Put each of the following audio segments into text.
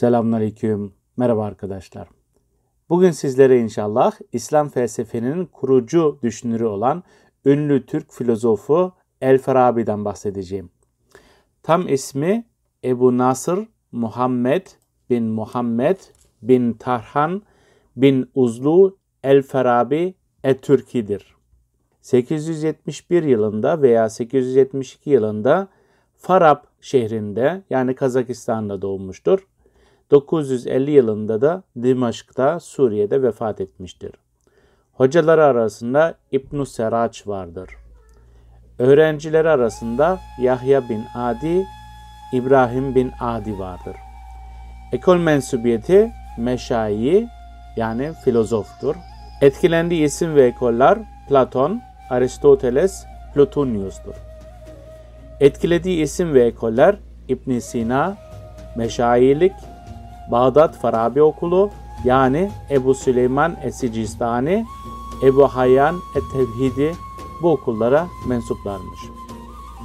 Selamünaleyküm. Merhaba arkadaşlar. Bugün sizlere inşallah İslam felsefenin kurucu düşünürü olan ünlü Türk filozofu El Farabi'den bahsedeceğim. Tam ismi Ebu Nasır Muhammed bin Muhammed bin Tarhan bin Uzlu El Farabi et-Türki'dir. 871 yılında veya 872 yılında Farab şehrinde yani Kazakistan'da doğmuştur. 950 yılında da Dimaşk'ta Suriye'de vefat etmiştir. Hocaları arasında İbn Seraç vardır. Öğrencileri arasında Yahya bin Adi, İbrahim bin Adi vardır. Ekol mensubiyeti meşayi yani filozoftur. Etkilendiği isim ve ekoller Platon, Aristoteles, Plutonius'tur. Etkilediği isim ve ekoller İbn Sina, Meşayilik, Bağdat Farabi Okulu yani Ebu Süleyman Esicistani, Ebu Hayyan Et-Tevhidi bu okullara mensuplarmış.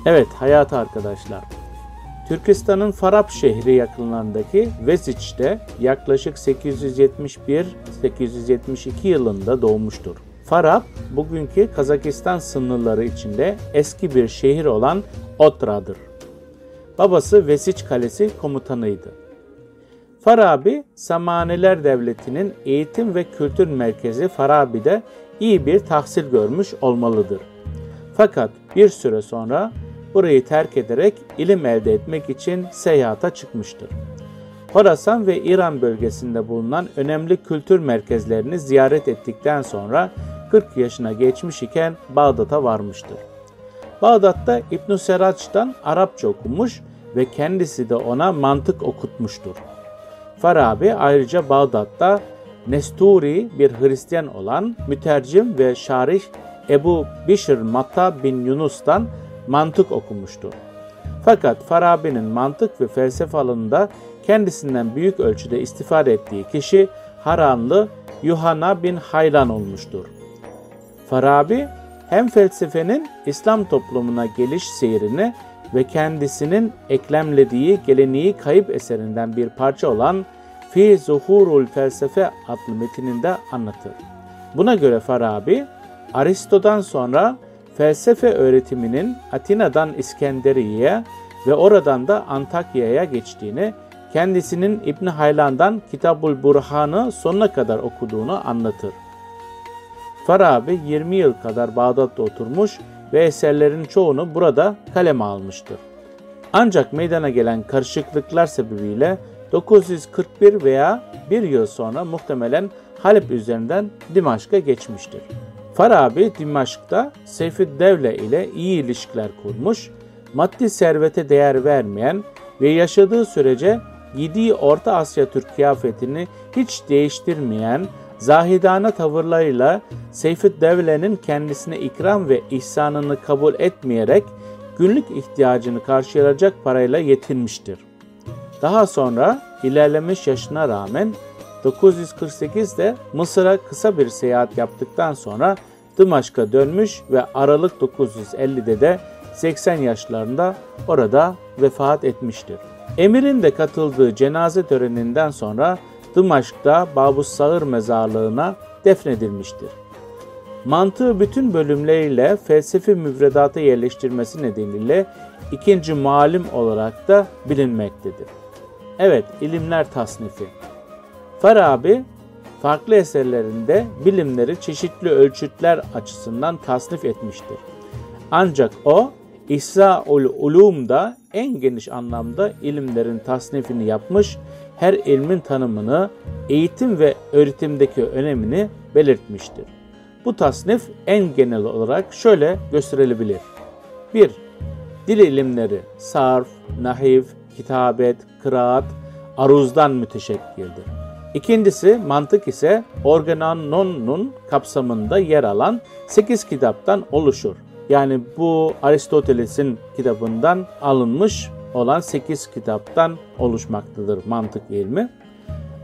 Evet hayatı arkadaşlar. Türkistan'ın Farab şehri yakınlarındaki Vesiç'te yaklaşık 871-872 yılında doğmuştur. Farab, bugünkü Kazakistan sınırları içinde eski bir şehir olan Otra'dır. Babası Vesiç Kalesi komutanıydı. Farabi, Samaniler Devleti'nin eğitim ve kültür merkezi Farabi'de iyi bir tahsil görmüş olmalıdır. Fakat bir süre sonra burayı terk ederek ilim elde etmek için seyahata çıkmıştır. Horasan ve İran bölgesinde bulunan önemli kültür merkezlerini ziyaret ettikten sonra 40 yaşına geçmiş iken Bağdat'a varmıştır. Bağdat'ta İbn Seraç'tan Arapça okumuş ve kendisi de ona mantık okutmuştur. Farabi ayrıca Bağdat'ta Nesturi bir Hristiyan olan mütercim ve şarih Ebu Bişr Matta bin Yunus'tan mantık okumuştur. Fakat Farabi'nin mantık ve felsefe alanında kendisinden büyük ölçüde istifade ettiği kişi Haranlı Yuhanna bin Haylan olmuştur. Farabi hem felsefenin İslam toplumuna geliş seyrini ve kendisinin eklemlediği geleneği kayıp eserinden bir parça olan Fi Zuhurul Felsefe adlı metininde anlatır. Buna göre Farabi, Aristo'dan sonra felsefe öğretiminin Atina'dan İskenderiye'ye ve oradan da Antakya'ya geçtiğini, kendisinin İbn Haylan'dan Kitabul Burhan'ı sonuna kadar okuduğunu anlatır. Farabi 20 yıl kadar Bağdat'ta oturmuş ve eserlerin çoğunu burada kaleme almıştır. Ancak meydana gelen karışıklıklar sebebiyle 941 veya bir yıl sonra muhtemelen Halep üzerinden Dimaşk'a geçmiştir. Farabi Dimaşk'ta Seyfüddevle ile iyi ilişkiler kurmuş, maddi servete değer vermeyen ve yaşadığı sürece giydiği Orta Asya Türk kıyafetini hiç değiştirmeyen zahidane tavırlarıyla Seyfüddevle'nin kendisine ikram ve ihsanını kabul etmeyerek günlük ihtiyacını karşılayacak parayla yetinmiştir. Daha sonra ilerlemiş yaşına rağmen 948'de Mısır'a kısa bir seyahat yaptıktan sonra Dımaşk'a dönmüş ve Aralık 950'de de 80 yaşlarında orada vefat etmiştir. Emir'in de katıldığı cenaze töreninden sonra Dımaşk'ta Babus Sağır mezarlığına defnedilmiştir. Mantığı bütün bölümleriyle felsefi müfredata yerleştirmesi nedeniyle ikinci malim olarak da bilinmektedir. Evet, ilimler tasnifi. Farabi, farklı eserlerinde bilimleri çeşitli ölçütler açısından tasnif etmiştir. Ancak o, İsra'ul Ulum'da en geniş anlamda ilimlerin tasnifini yapmış, her ilmin tanımını, eğitim ve öğretimdeki önemini belirtmiştir. Bu tasnif en genel olarak şöyle gösterilebilir. 1. Dil ilimleri, sarf, nahiv, kitabet, kıraat, aruzdan müteşekkildir. İkincisi mantık ise organonun kapsamında yer alan 8 kitaptan oluşur. Yani bu Aristoteles'in kitabından alınmış olan 8 kitaptan oluşmaktadır mantık ilmi.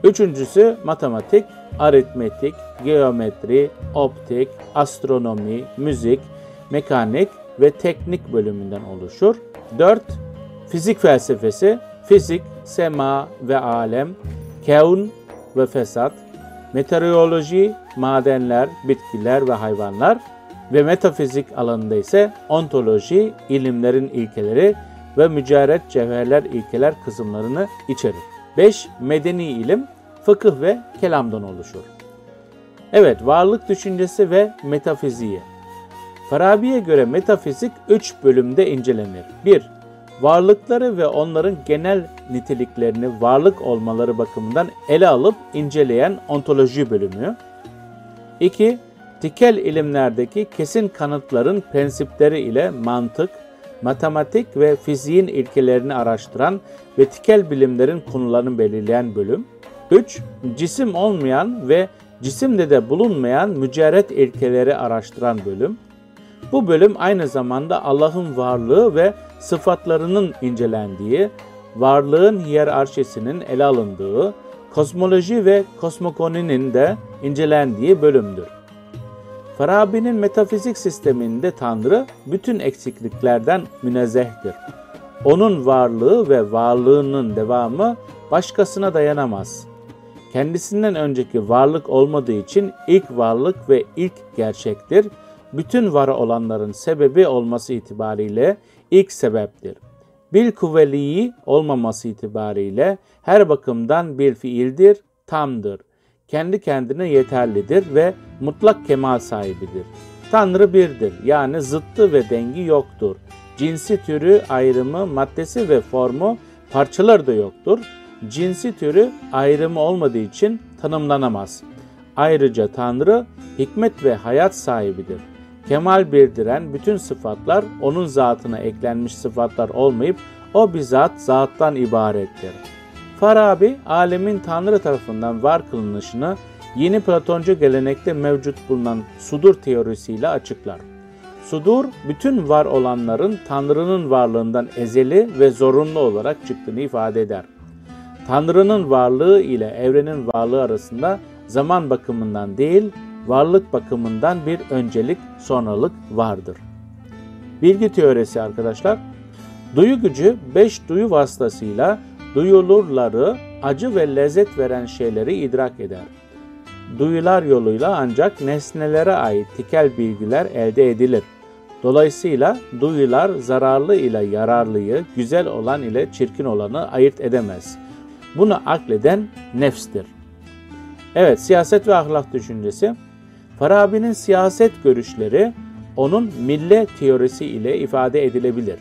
Üçüncüsü matematik, aritmetik, geometri, optik, astronomi, müzik, mekanik ve teknik bölümünden oluşur. 4. Fizik felsefesi, fizik, sema ve alem, keun ve fesat, meteoroloji, madenler, bitkiler ve hayvanlar ve metafizik alanında ise ontoloji, ilimlerin ilkeleri ve mücerret cevherler ilkeler kısımlarını içerir. 5. Medeni ilim, fıkıh ve kelamdan oluşur. Evet, varlık düşüncesi ve metafiziği. Farabi'ye göre metafizik 3 bölümde incelenir. 1. Varlıkları ve onların genel niteliklerini varlık olmaları bakımından ele alıp inceleyen ontoloji bölümü. 2. Tikel ilimlerdeki kesin kanıtların prensipleri ile mantık, matematik ve fiziğin ilkelerini araştıran ve tikel bilimlerin konularını belirleyen bölüm. 3. Cisim olmayan ve cisimde de bulunmayan mücerret ilkeleri araştıran bölüm. Bu bölüm aynı zamanda Allah'ın varlığı ve sıfatlarının incelendiği, varlığın hiyerarşisinin ele alındığı, kosmoloji ve kosmogoninin de incelendiği bölümdür. Farabi'nin metafizik sisteminde Tanrı bütün eksikliklerden münezzehtir. Onun varlığı ve varlığının devamı başkasına dayanamaz. Kendisinden önceki varlık olmadığı için ilk varlık ve ilk gerçektir. Bütün var olanların sebebi olması itibariyle ilk sebeptir. Bil kuvveliği olmaması itibariyle her bakımdan bir fiildir, tamdır kendi kendine yeterlidir ve mutlak kemal sahibidir. Tanrı birdir yani zıttı ve dengi yoktur. Cinsi türü ayrımı, maddesi ve formu parçaları da yoktur. Cinsi türü ayrımı olmadığı için tanımlanamaz. Ayrıca Tanrı hikmet ve hayat sahibidir. Kemal birdiren bütün sıfatlar onun zatına eklenmiş sıfatlar olmayıp o bizzat zattan ibarettir. Farabi, alemin Tanrı tarafından var kılınışını yeni Platoncu gelenekte mevcut bulunan sudur teorisiyle açıklar. Sudur, bütün var olanların Tanrı'nın varlığından ezeli ve zorunlu olarak çıktığını ifade eder. Tanrı'nın varlığı ile evrenin varlığı arasında zaman bakımından değil, varlık bakımından bir öncelik, sonralık vardır. Bilgi teorisi arkadaşlar, duyu gücü beş duyu vasıtasıyla duyulurları, acı ve lezzet veren şeyleri idrak eder. Duyular yoluyla ancak nesnelere ait tikel bilgiler elde edilir. Dolayısıyla duyular zararlı ile yararlıyı, güzel olan ile çirkin olanı ayırt edemez. Bunu akleden nefstir. Evet, siyaset ve ahlak düşüncesi. Farabi'nin siyaset görüşleri onun mille teorisi ile ifade edilebilir.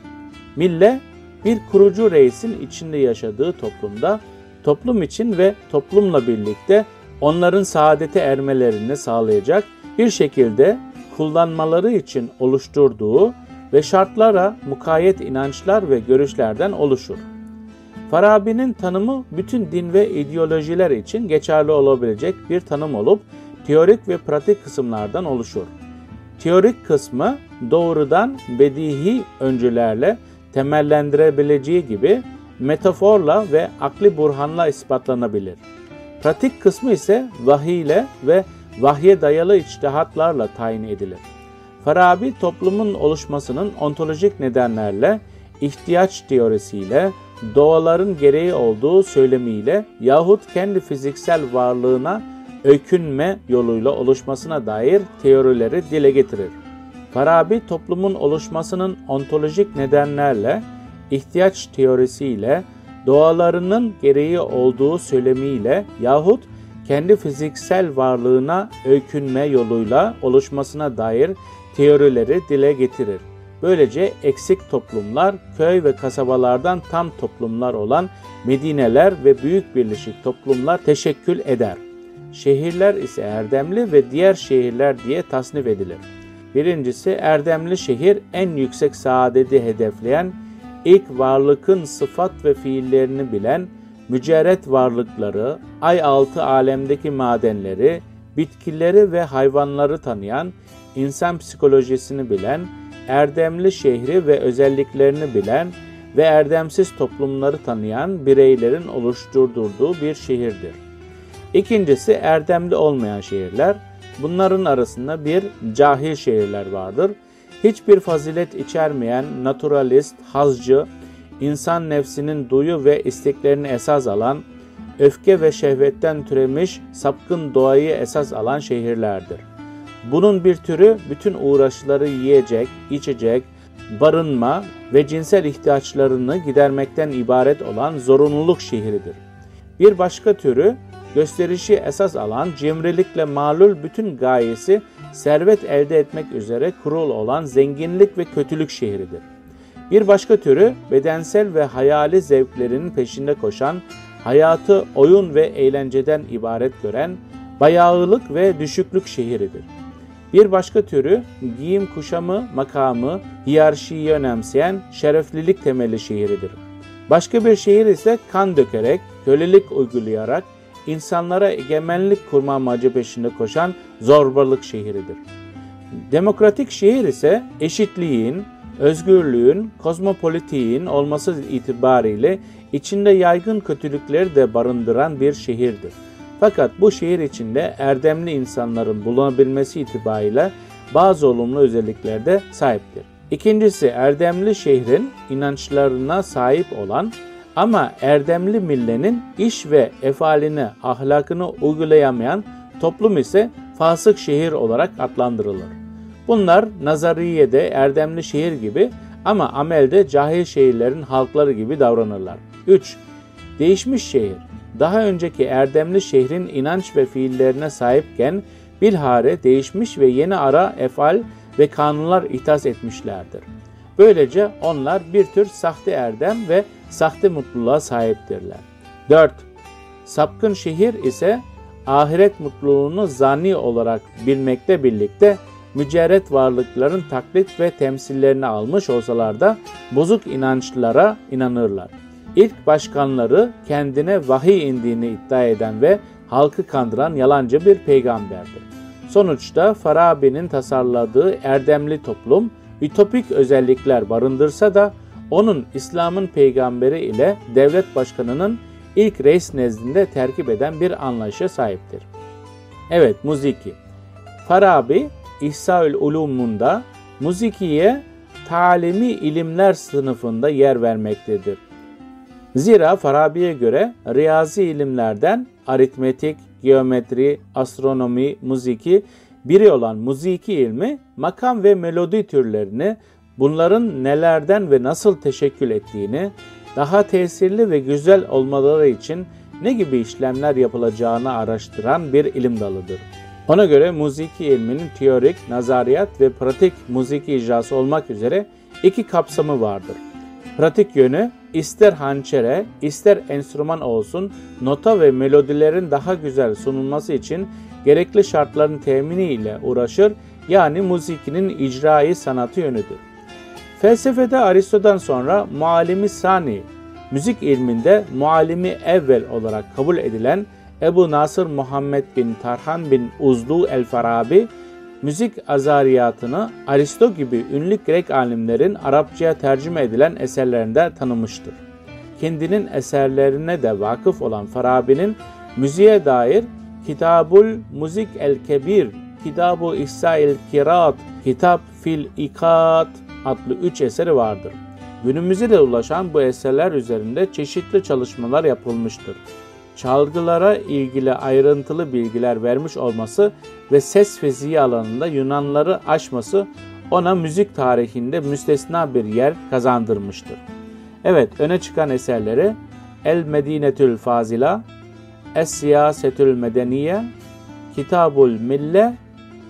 Mille bir kurucu reisin içinde yaşadığı toplumda toplum için ve toplumla birlikte onların saadete ermelerini sağlayacak bir şekilde kullanmaları için oluşturduğu ve şartlara mukayyet inançlar ve görüşlerden oluşur. Farabi'nin tanımı bütün din ve ideolojiler için geçerli olabilecek bir tanım olup teorik ve pratik kısımlardan oluşur. Teorik kısmı doğrudan bedihi öncülerle temellendirebileceği gibi metaforla ve akli burhanla ispatlanabilir. Pratik kısmı ise vahiy ile ve vahye dayalı içtihatlarla tayin edilir. Farabi toplumun oluşmasının ontolojik nedenlerle, ihtiyaç teorisiyle, doğaların gereği olduğu söylemiyle yahut kendi fiziksel varlığına öykünme yoluyla oluşmasına dair teorileri dile getirir. Farabi toplumun oluşmasının ontolojik nedenlerle, ihtiyaç teorisiyle, doğalarının gereği olduğu söylemiyle yahut kendi fiziksel varlığına öykünme yoluyla oluşmasına dair teorileri dile getirir. Böylece eksik toplumlar, köy ve kasabalardan tam toplumlar olan medineler ve büyük birleşik toplumlar teşekkül eder. Şehirler ise erdemli ve diğer şehirler diye tasnif edilir. Birincisi erdemli şehir en yüksek saadeti hedefleyen, ilk varlıkın sıfat ve fiillerini bilen, mücerret varlıkları, ay altı alemdeki madenleri, bitkileri ve hayvanları tanıyan, insan psikolojisini bilen, erdemli şehri ve özelliklerini bilen ve erdemsiz toplumları tanıyan bireylerin oluşturduğu bir şehirdir. İkincisi erdemli olmayan şehirler, Bunların arasında bir cahil şehirler vardır. Hiçbir fazilet içermeyen naturalist, hazcı, insan nefsinin duyu ve isteklerini esas alan, öfke ve şehvetten türemiş sapkın doğayı esas alan şehirlerdir. Bunun bir türü bütün uğraşları yiyecek, içecek, barınma ve cinsel ihtiyaçlarını gidermekten ibaret olan zorunluluk şehridir. Bir başka türü gösterişi esas alan cimrilikle malul bütün gayesi servet elde etmek üzere kurul olan zenginlik ve kötülük şehridir. Bir başka türü bedensel ve hayali zevklerinin peşinde koşan, hayatı oyun ve eğlenceden ibaret gören bayağılık ve düşüklük şehridir. Bir başka türü giyim kuşamı, makamı, hiyerarşiyi önemseyen şereflilik temeli şehridir. Başka bir şehir ise kan dökerek, kölelik uygulayarak, insanlara egemenlik kurma amacı peşinde koşan zorbalık şehridir. Demokratik şehir ise eşitliğin, özgürlüğün, kozmopolitiğin olması itibariyle içinde yaygın kötülükleri de barındıran bir şehirdir. Fakat bu şehir içinde erdemli insanların bulunabilmesi itibariyle bazı olumlu özellikler de sahiptir. İkincisi erdemli şehrin inançlarına sahip olan ama erdemli millenin iş ve efalini, ahlakını uygulayamayan toplum ise fasık şehir olarak adlandırılır. Bunlar nazariyede erdemli şehir gibi ama amelde cahil şehirlerin halkları gibi davranırlar. 3. Değişmiş şehir. Daha önceki erdemli şehrin inanç ve fiillerine sahipken bilhare değişmiş ve yeni ara efal ve kanunlar ihtas etmişlerdir. Böylece onlar bir tür sahte erdem ve sahte mutluluğa sahiptirler. 4. Sapkın şehir ise ahiret mutluluğunu zani olarak bilmekle birlikte mücerret varlıkların taklit ve temsillerini almış olsalar da bozuk inançlara inanırlar. İlk başkanları kendine vahiy indiğini iddia eden ve halkı kandıran yalancı bir peygamberdir. Sonuçta Farabi'nin tasarladığı erdemli toplum ütopik özellikler barındırsa da onun İslam'ın peygamberi ile devlet başkanının ilk reis nezdinde terkip eden bir anlayışa sahiptir. Evet, muziki. Farabi, İhsaül Ulumunda muzikiye talimi ilimler sınıfında yer vermektedir. Zira Farabi'ye göre riyazi ilimlerden aritmetik, geometri, astronomi, muziki biri olan muziki ilmi makam ve melodi türlerini bunların nelerden ve nasıl teşekkül ettiğini, daha tesirli ve güzel olmaları için ne gibi işlemler yapılacağını araştıran bir ilim dalıdır. Ona göre muziki ilminin teorik, nazariyat ve pratik muziki icrası olmak üzere iki kapsamı vardır. Pratik yönü ister hançere, ister enstrüman olsun nota ve melodilerin daha güzel sunulması için gerekli şartların temini ile uğraşır yani muzikinin icrayı sanatı yönüdür. Felsefede Aristo'dan sonra muallimi sani, müzik ilminde muallimi evvel olarak kabul edilen Ebu Nasır Muhammed bin Tarhan bin Uzlu el-Farabi, müzik azariyatını Aristo gibi ünlü Grek alimlerin Arapçaya tercüme edilen eserlerinde tanımıştır. Kendinin eserlerine de vakıf olan Farabi'nin müziğe dair Kitabul Muzik el-Kebir, Kitabu İhsa el-Kirat, Kitap fil İkat adlı üç eseri vardır. Günümüze de ulaşan bu eserler üzerinde çeşitli çalışmalar yapılmıştır çalgılara ilgili ayrıntılı bilgiler vermiş olması ve ses fiziği alanında Yunanları aşması ona müzik tarihinde müstesna bir yer kazandırmıştır. Evet, öne çıkan eserleri El Medinetül Fazila, Es Siyasetül Medeniye, Kitabul Mille,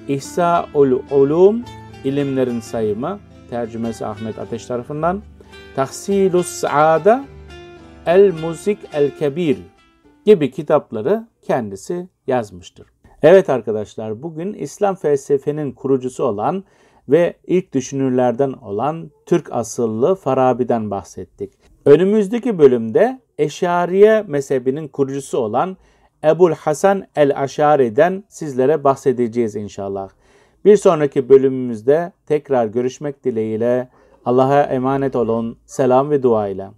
İhsaul Ulum, İlimlerin Sayımı, tercümesi Ahmet Ateş tarafından, Tahsilus Saada, El Muzik El Kebir, gibi kitapları kendisi yazmıştır. Evet arkadaşlar bugün İslam felsefenin kurucusu olan ve ilk düşünürlerden olan Türk asıllı Farabi'den bahsettik. Önümüzdeki bölümde Eşariye mezhebinin kurucusu olan Ebul Hasan el-Aşari'den sizlere bahsedeceğiz inşallah. Bir sonraki bölümümüzde tekrar görüşmek dileğiyle Allah'a emanet olun. Selam ve dua ile.